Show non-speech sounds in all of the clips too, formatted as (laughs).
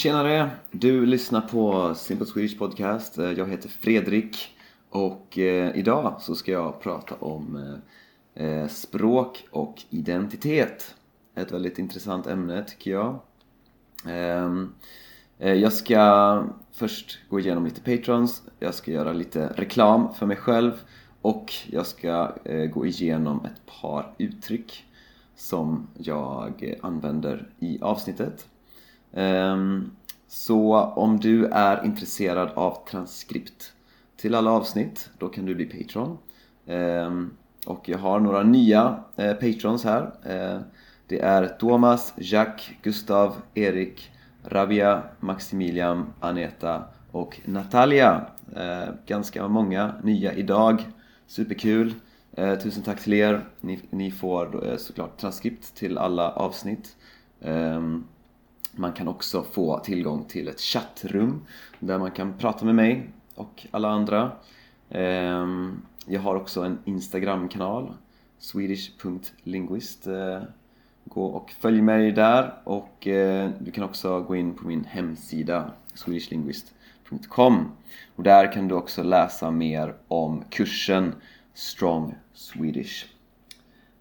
Tjenare! Du lyssnar på Simple Swedish Podcast. Eh, jag heter Fredrik och eh, idag så ska jag prata om eh, eh språk och identitet. Ett väldigt intressant ämne tycker jag. Ehm, eh, Jag ska först gå igenom lite patrons, jag ska göra lite reklam för mig själv och jag ska eh, gå igenom ett par uttryck som jag använder i avsnittet. Ehm, så om du är intresserad av transkript till alla avsnitt, då kan du bli Patreon. Ehm, och jag har några nya eh, Patrons här. Ehm, det är Thomas, Jacques, Gustav, Erik, Rabia, Maximilian, Aneta och Natalia. Ganska många nya idag. Superkul! Eh, Tusen tack till er. Ni, ni får eh, såklart transkript till alla avsnitt man kan också få tillgång till ett chattrum där man kan prata med mig och alla andra. Ehm, jag har också en Instagramkanal, swedish.linguist. Eh, gå och följ mig där och eh, du kan också gå in på min hemsida swedishlinguist.com och där kan du också läsa mer om kursen Strong Swedish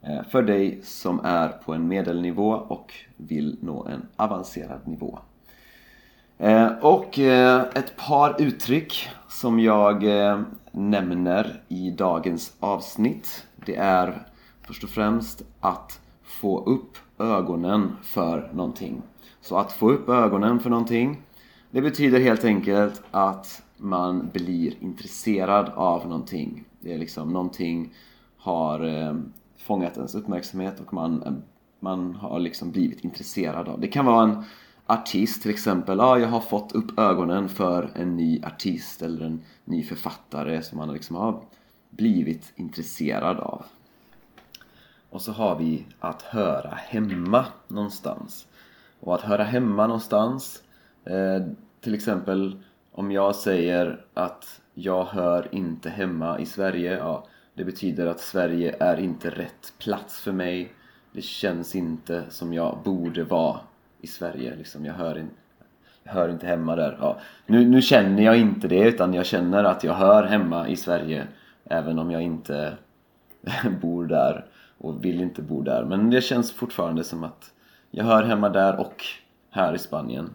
Eh, för dig som är på en medelnivå och vill nå en avancerad nivå. Eh, och eh, ett par uttryck som jag nämner i dagens avsnitt det är först och främst att få upp ögonen för någonting. Så att få upp ögonen för någonting det betyder helt enkelt att man blir intresserad av någonting. Det är liksom någonting har fångat ens uppmärksamhet och man, eh, man har liksom blivit intresserad av. Det kan vara en artist till exempel. Ja, jag har fått upp ögonen för en ny artist eller en ny författare som man liksom har blivit intresserad av. Och så har vi att höra hemma någonstans. Och att höra hemma någonstans, eh, till exempel om jag säger att jag hör inte hemma i Sverige, ja, det betyder att Sverige är inte rätt plats för mig. Det känns inte som jag borde vara i Sverige, liksom. jag, hör in, jag hör inte hemma där. Ja. Nu, nu känner jag inte det, utan jag känner att jag hör hemma i Sverige, även om jag inte (laughs) bor där och vill inte bo där. Men det känns fortfarande som att jag hör hemma där och här i Spanien.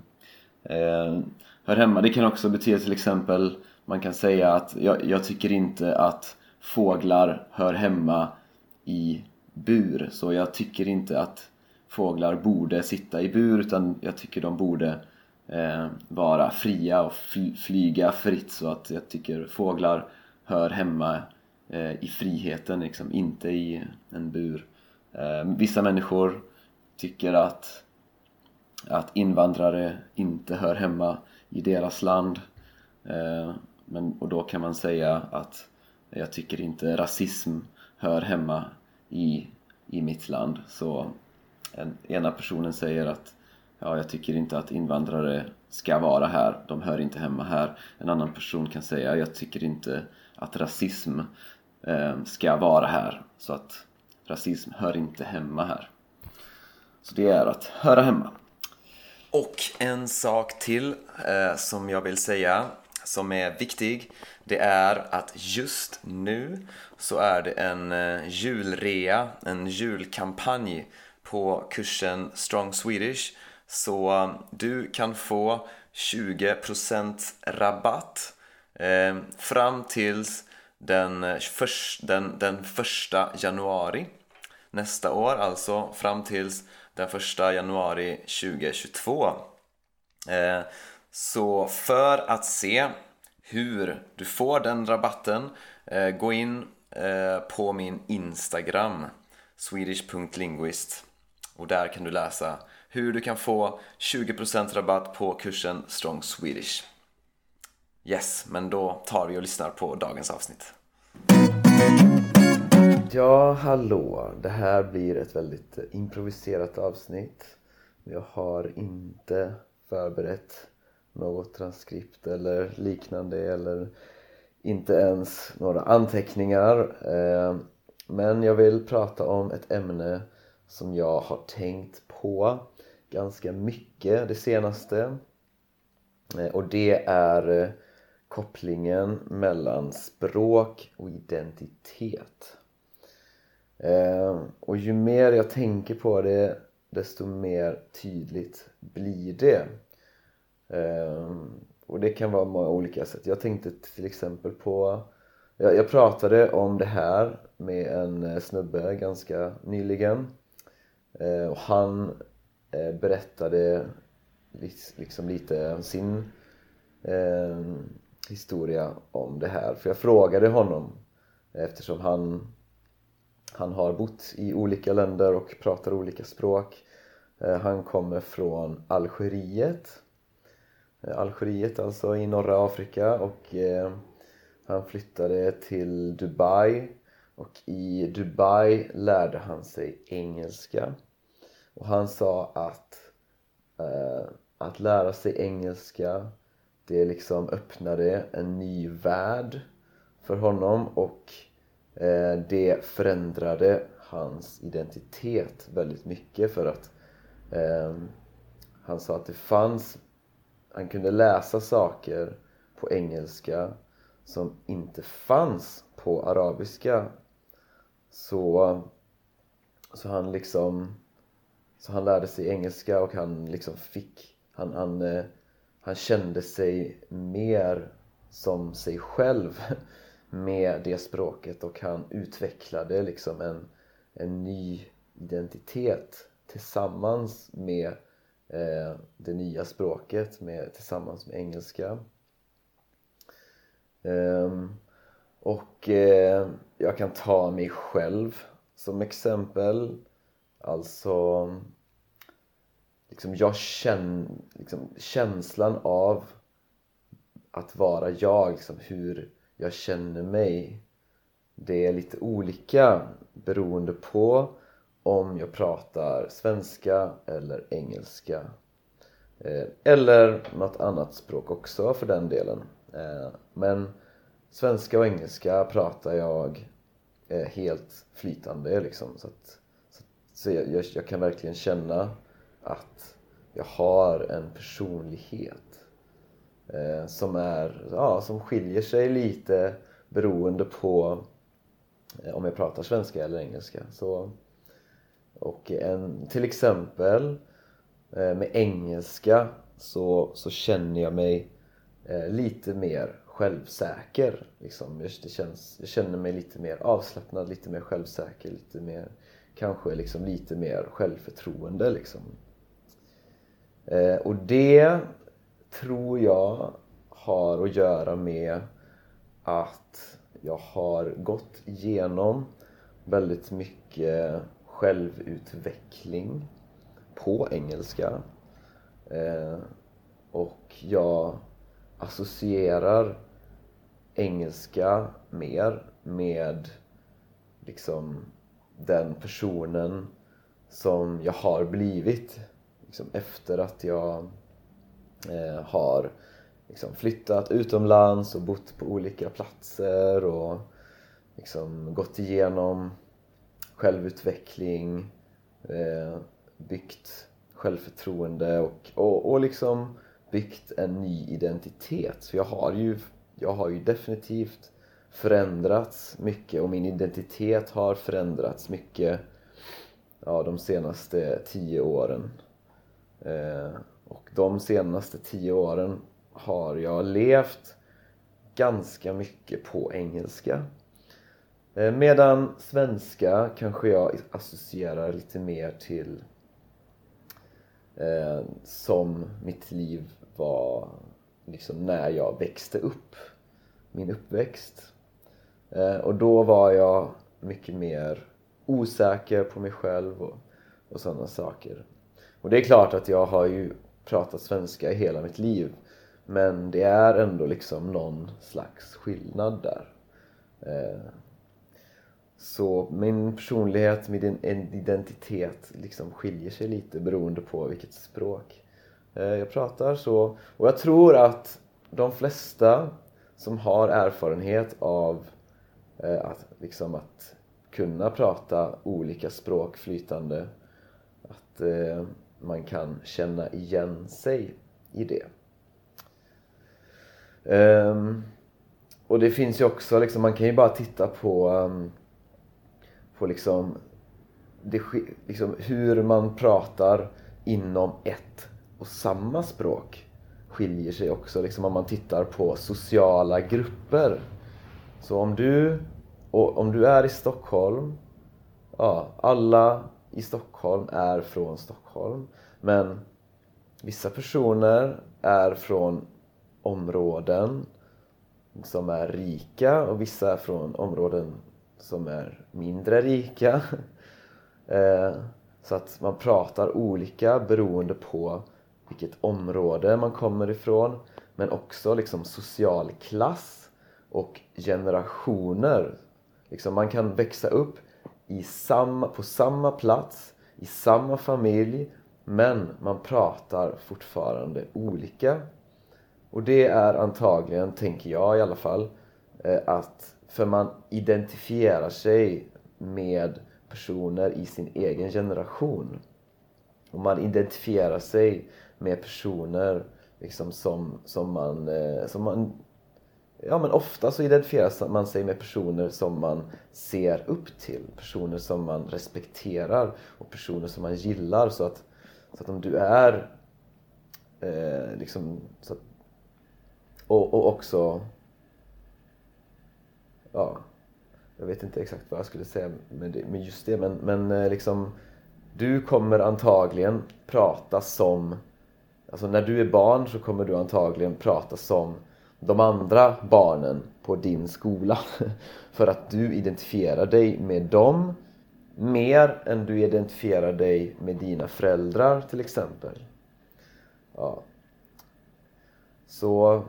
Eh, hör hemma, det kan också betyda till exempel man kan säga att jag, jag tycker inte att fåglar hör hemma i bur. Så jag tycker inte att fåglar borde sitta i bur utan jag tycker de borde eh, vara fria och fly, flyga fritt så att jag tycker fåglar hör hemma eh, i friheten, liksom, inte i en bur. Eh, vissa människor tycker att, att invandrare inte hör hemma i deras land eh, men, och då kan man säga att jag tycker inte rasism hör hemma i, i mitt land så en, ena personen säger att ja, jag tycker inte att invandrare ska vara här, de hör inte hemma här. En annan person kan säga jag tycker inte att rasism eh, ska vara här, så att rasism hör inte hemma här. Så det är att höra hemma. Och en sak till eh, som jag vill säga som är viktig det är att just nu så är det en eh, julrea, en julkampanj på kursen Strong Swedish så eh, du kan få 20% rabatt eh, fram tills den, eh, förs, den, den första januari nästa år, alltså fram tills den första januari 2022. Eh, så för att se hur du får den rabatten, eh, gå in eh, på min Instagram, swedish.linguist och där kan du läsa hur du kan få 20% rabatt på kursen Strong Swedish. Yes, men då tar vi och lyssnar på dagens avsnitt. Ja, hallå! Det här blir ett väldigt improviserat avsnitt. Jag har inte förberett något transkript eller liknande eller inte ens några anteckningar. Eh, men jag vill prata om ett ämne som jag har tänkt på ganska mycket det senaste. Eh, och det är eh, kopplingen mellan språk och identitet. Och ju mer jag tänker på det desto mer tydligt blir det. Ehm, och det kan vara många olika sätt. Jag tänkte till exempel på jag, pratade om det här med en eh, snubbe ganska nyligen. Ehm, och han eh, berättade liksom lite sin ehm, historia om det här. För jag frågade honom eftersom han han har bott i olika länder och pratar olika språk. Han kommer från Algeriet. Eh, Algeriet alltså i norra Afrika och eh, han flyttade till Dubai och i Dubai lärde han sig engelska. Och han sa att eh, att lära sig engelska det liksom öppnade en ny värld för honom och eh, det förändrade hans identitet väldigt mycket för att eh, han sa att det fanns han kunde läsa saker på engelska som inte fanns på arabiska. Så, så han liksom så han lärde sig engelska och han liksom fick han, han, eh, han kände sig mer som sig själv (laughs) med det språket och han utvecklade liksom en, en ny identitet tillsammans med eh, det nya språket med, tillsammans med engelska. Eh, och eh, jag kan ta mig själv som exempel. Alltså liksom jag känner liksom, känslan av att vara jag, liksom, hur jag känner mig det är lite olika beroende på om jag pratar svenska eller engelska. Eh, eller något annat språk också för den delen. Eh, men svenska och engelska pratar jag eh, helt flytande liksom. Så, att, så, jag, jag, kan verkligen känna att jag har en personlighet som, är, ja, som skiljer sig lite beroende på om jag pratar svenska eller engelska. Så, och en, till exempel eh, med engelska så, så känner jag mig eh, lite mer självsäker. Liksom. Jag, det känns, jag känner mig lite mer avslappnad, lite mer självsäker, lite mer, kanske liksom lite mer självförtroende. Liksom. Eh, och det tror jag har att göra med att jag har gått igenom väldigt mycket självutveckling på engelska. Eh, och jag associerar engelska mer med liksom den personen som jag har blivit liksom efter att jag eh, har liksom flyttat utomlands och bott på olika platser och liksom gått igenom självutveckling, eh, byggt självförtroende och, och, och liksom byggt en ny identitet. Så jag har ju, jag har ju definitivt förändrats mycket och min identitet har förändrats mycket ja, de senaste tio åren. Eh, och de senaste tio åren har jag levt ganska mycket på engelska. Eh, medan svenska kanske jag associerar lite mer till eh, som mitt liv var liksom när jag växte upp. Min uppväxt. Eh, och då var jag mycket mer osäker på mig själv och, och sådana saker. Och det är klart att jag har ju pratat svenska i hela mitt liv men det är ändå liksom någon slags skillnad där. Eh, så min personlighet, min identitet liksom skiljer sig lite beroende på vilket språk eh, jag pratar. Så, och jag tror att de flesta som har erfarenhet av eh, att, liksom att kunna prata olika språk flytande att eh, man kan känna igen sig i det. Um, och det finns ju också, liksom, man kan ju bara titta på, um, på liksom, det, liksom hur man pratar inom ett och samma språk skiljer sig också liksom om man tittar på sociala grupper. Så om du, om du är i Stockholm, ja, alla i Stockholm är från Stockholm. Men vissa personer är från områden som är rika och vissa är från områden som är mindre rika. (laughs) Eh, så att man pratar olika beroende på vilket område man kommer ifrån men också liksom social klass och generationer. Liksom man kan växa upp i samma, på samma plats, i samma familj men man pratar fortfarande olika. Och det är antagligen, tänker jag i alla fall, eh, att för man identifierar sig med personer i sin egen generation. Och man identifierar sig med personer liksom som, som, man, eh, som man Ja men ofta så identifierar man sig med personer som man ser upp till, personer som man respekterar och personer som man gillar så att, så att om du är eh, liksom så att, och, och också ja jag vet inte exakt vad jag skulle säga med, det, med just det men, men eh, liksom du kommer antagligen prata som Alltså när du är barn så kommer du antagligen prata som de andra barnen på din skola. (laughs) För att du identifierar dig med dem mer än du identifierar dig med dina föräldrar till exempel. Ja. Så,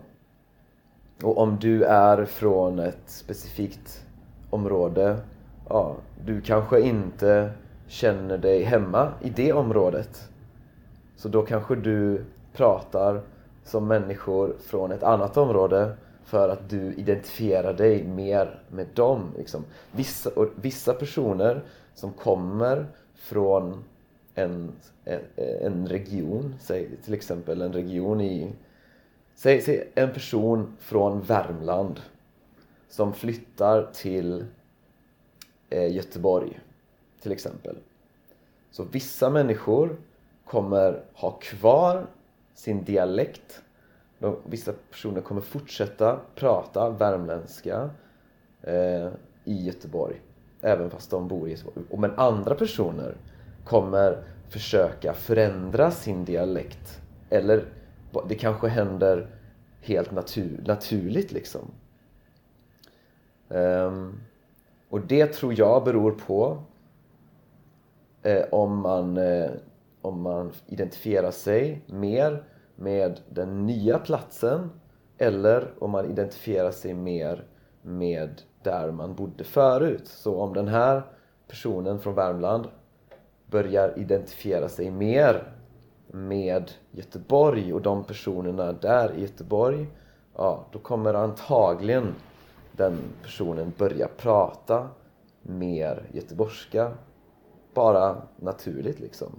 och om du är från ett specifikt område, ja, du kanske inte känner dig hemma i det området. Så då kanske du pratar som människor från ett annat område för att du identifierar dig mer med dem. Liksom. Vissa, vissa personer som kommer från en, en, en region, säg till exempel en region i... Säg, säg en person från Värmland som flyttar till eh, Göteborg till exempel. Så vissa människor kommer ha kvar sin dialekt. De, vissa personer kommer fortsätta prata värmländska eh, i Göteborg även fast de bor i Göteborg. Men andra personer kommer försöka förändra sin dialekt eller det kanske händer helt natur, naturligt liksom. Um, och det tror jag beror på eh, om man eh, om man identifierar sig mer med den nya platsen eller om man identifierar sig mer med där man bodde förut. Så om den här personen från Värmland börjar identifiera sig mer med Göteborg och de personerna där i Göteborg ja, då kommer antagligen den personen börja prata mer göteborgska bara naturligt liksom.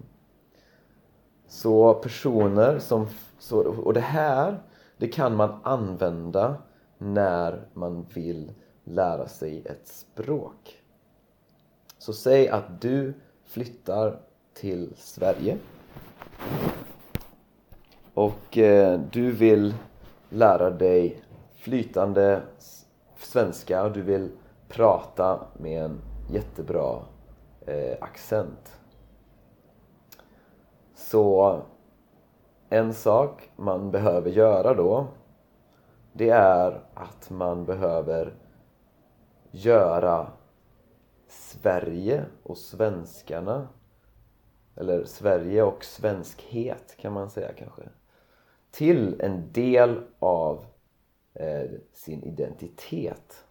Så personer som... Så, och det här, det kan man använda när man vill lära sig ett språk. Så säg att du flyttar till Sverige och eh, du vill lära dig flytande svenska och du vill prata med en jättebra eh, accent. Så en sak man behöver göra då det är att man behöver göra Sverige och svenskarna eller Sverige och svenskhet kan man säga kanske till en del av eh, sin identitet.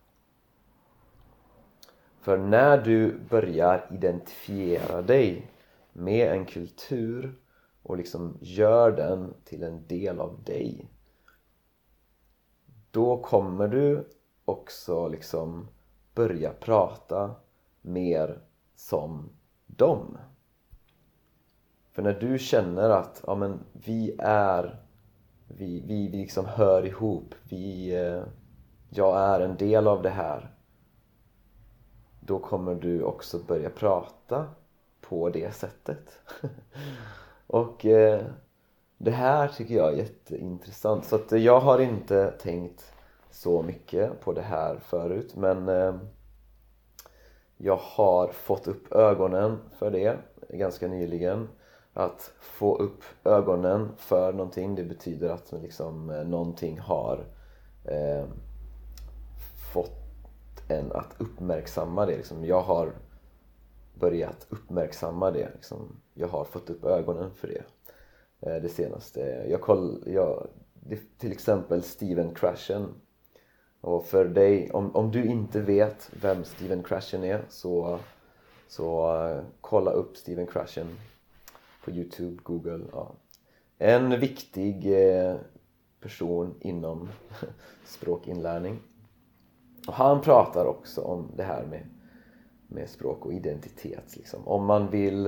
För när du börjar identifiera dig med en kultur och liksom gör den till en del av dig då kommer du också liksom börja prata mer som dem. För när du känner att ja, men vi är vi, vi, vi liksom hör ihop. Vi, eh, jag är en del av det här. Då kommer du också börja prata på det sättet. (laughs) och eh, det här tycker jag är jätteintressant. Så att jag har inte tänkt så mycket på det här förut men eh, jag har fått upp ögonen för det ganska nyligen att få upp ögonen för någonting det betyder att liksom, eh, någonting har eh, fått en att uppmärksamma det liksom. jag har börjat uppmärksamma det liksom. jag har fått upp ögonen för det eh, det senaste jag koll, jag, det, till exempel Steven Krashen och för dig, om, om du inte vet vem Steven Krashen är så, så uh, kolla upp Steven Krashen på Youtube, Google. Ja. En viktig eh, person inom (laughs) språkinlärning. Och han pratar också om det här med, med språk och identitet. Liksom. Om man vill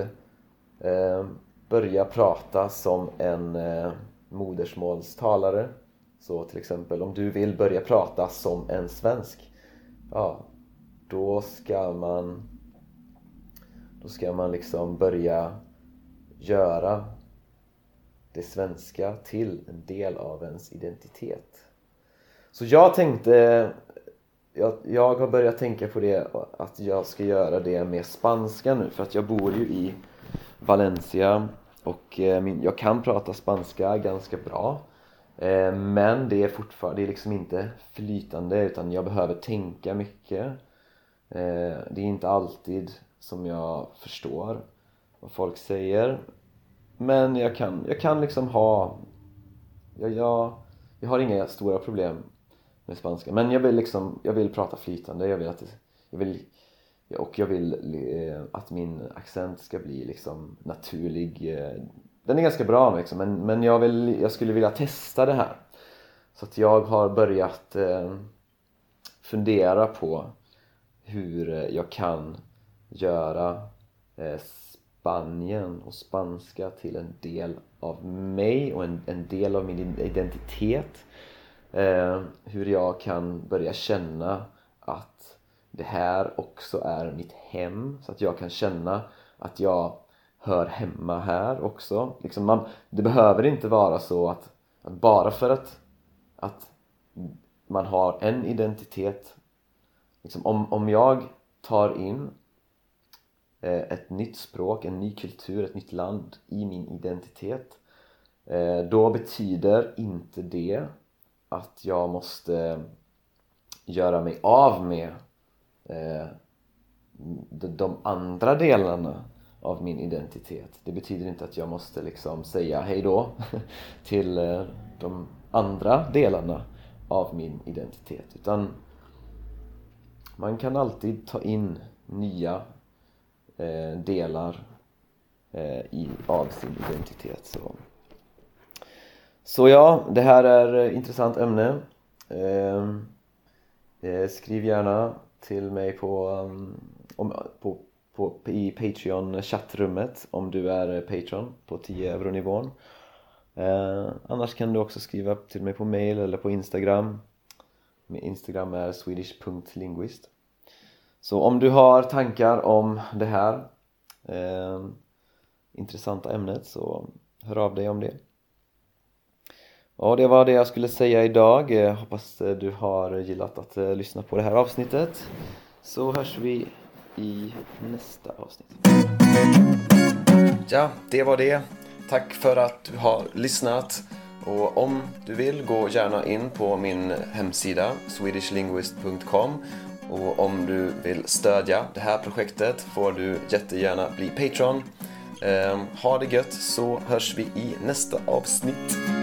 eh, börja prata som en eh, modersmålstalare så till exempel om du vill börja prata som en svensk ja, då ska man då ska man liksom börja göra det svenska till en del av ens identitet. Så jag tänkte, jag, jag har börjat tänka på det att jag ska göra det med spanska nu för att jag bor ju i Valencia och eh, min, jag kan prata spanska ganska bra. Eh, men det är fortfarande, det är liksom inte flytande utan jag behöver tänka mycket. Eh, det är inte alltid som jag förstår vad folk säger. Men jag kan, jag kan liksom ha jag, jag, jag har inga stora problem med spanska. Men jag vill liksom, jag vill prata flytande. Jag vill att jag vill och jag vill eh, att min accent ska bli liksom naturlig. Eh, den är ganska bra liksom, men, men jag, vill, jag skulle vilja testa det här. Så att jag har börjat eh, fundera på hur jag kan göra eh, Spanien och spanska till en del av mig och en, en del av min identitet. Eh, hur jag kan börja känna att det här också är mitt hem så att jag kan känna att jag hör hemma här också. Liksom man, det behöver inte vara så att, att bara för att, att man har en identitet liksom om, om jag tar in Eh, ett nytt språk, en ny kultur, ett nytt land i min identitet. Eh, då betyder inte det att jag måste göra mig av med eh, de andra delarna av min identitet. Det betyder inte att jag måste liksom säga hejdå (laughs) till de andra delarna av min identitet. Utan man kan alltid ta in nya eh, delar eh, i, av sin identitet. Så. så ja, det här är ett intressant ämne. Ehm, eh, skriv gärna till mig på, mm, om, på, på, i Patreon chattrummet om du är eh, Patreon på 10 euro nivån. Eh, annars kan du också skriva till mig på mail eller på Instagram. Min Instagram är swedish.linguist. Så om du har tankar om det här eh, intressanta ämnet så hör av dig om det. Ja, det var det jag skulle säga idag. Jag hoppas eh, du har gillat att eh, lyssna på det här avsnittet. Så hörs vi i nästa avsnitt. Ja, det var det. Tack för att du har lyssnat. Och om du vill, gå gärna in på min hemsida swedishlinguist.com och om du vill stödja det här projektet får du jättegärna bli Patreon. Ehm, ha det gött så hörs vi i nästa avsnitt.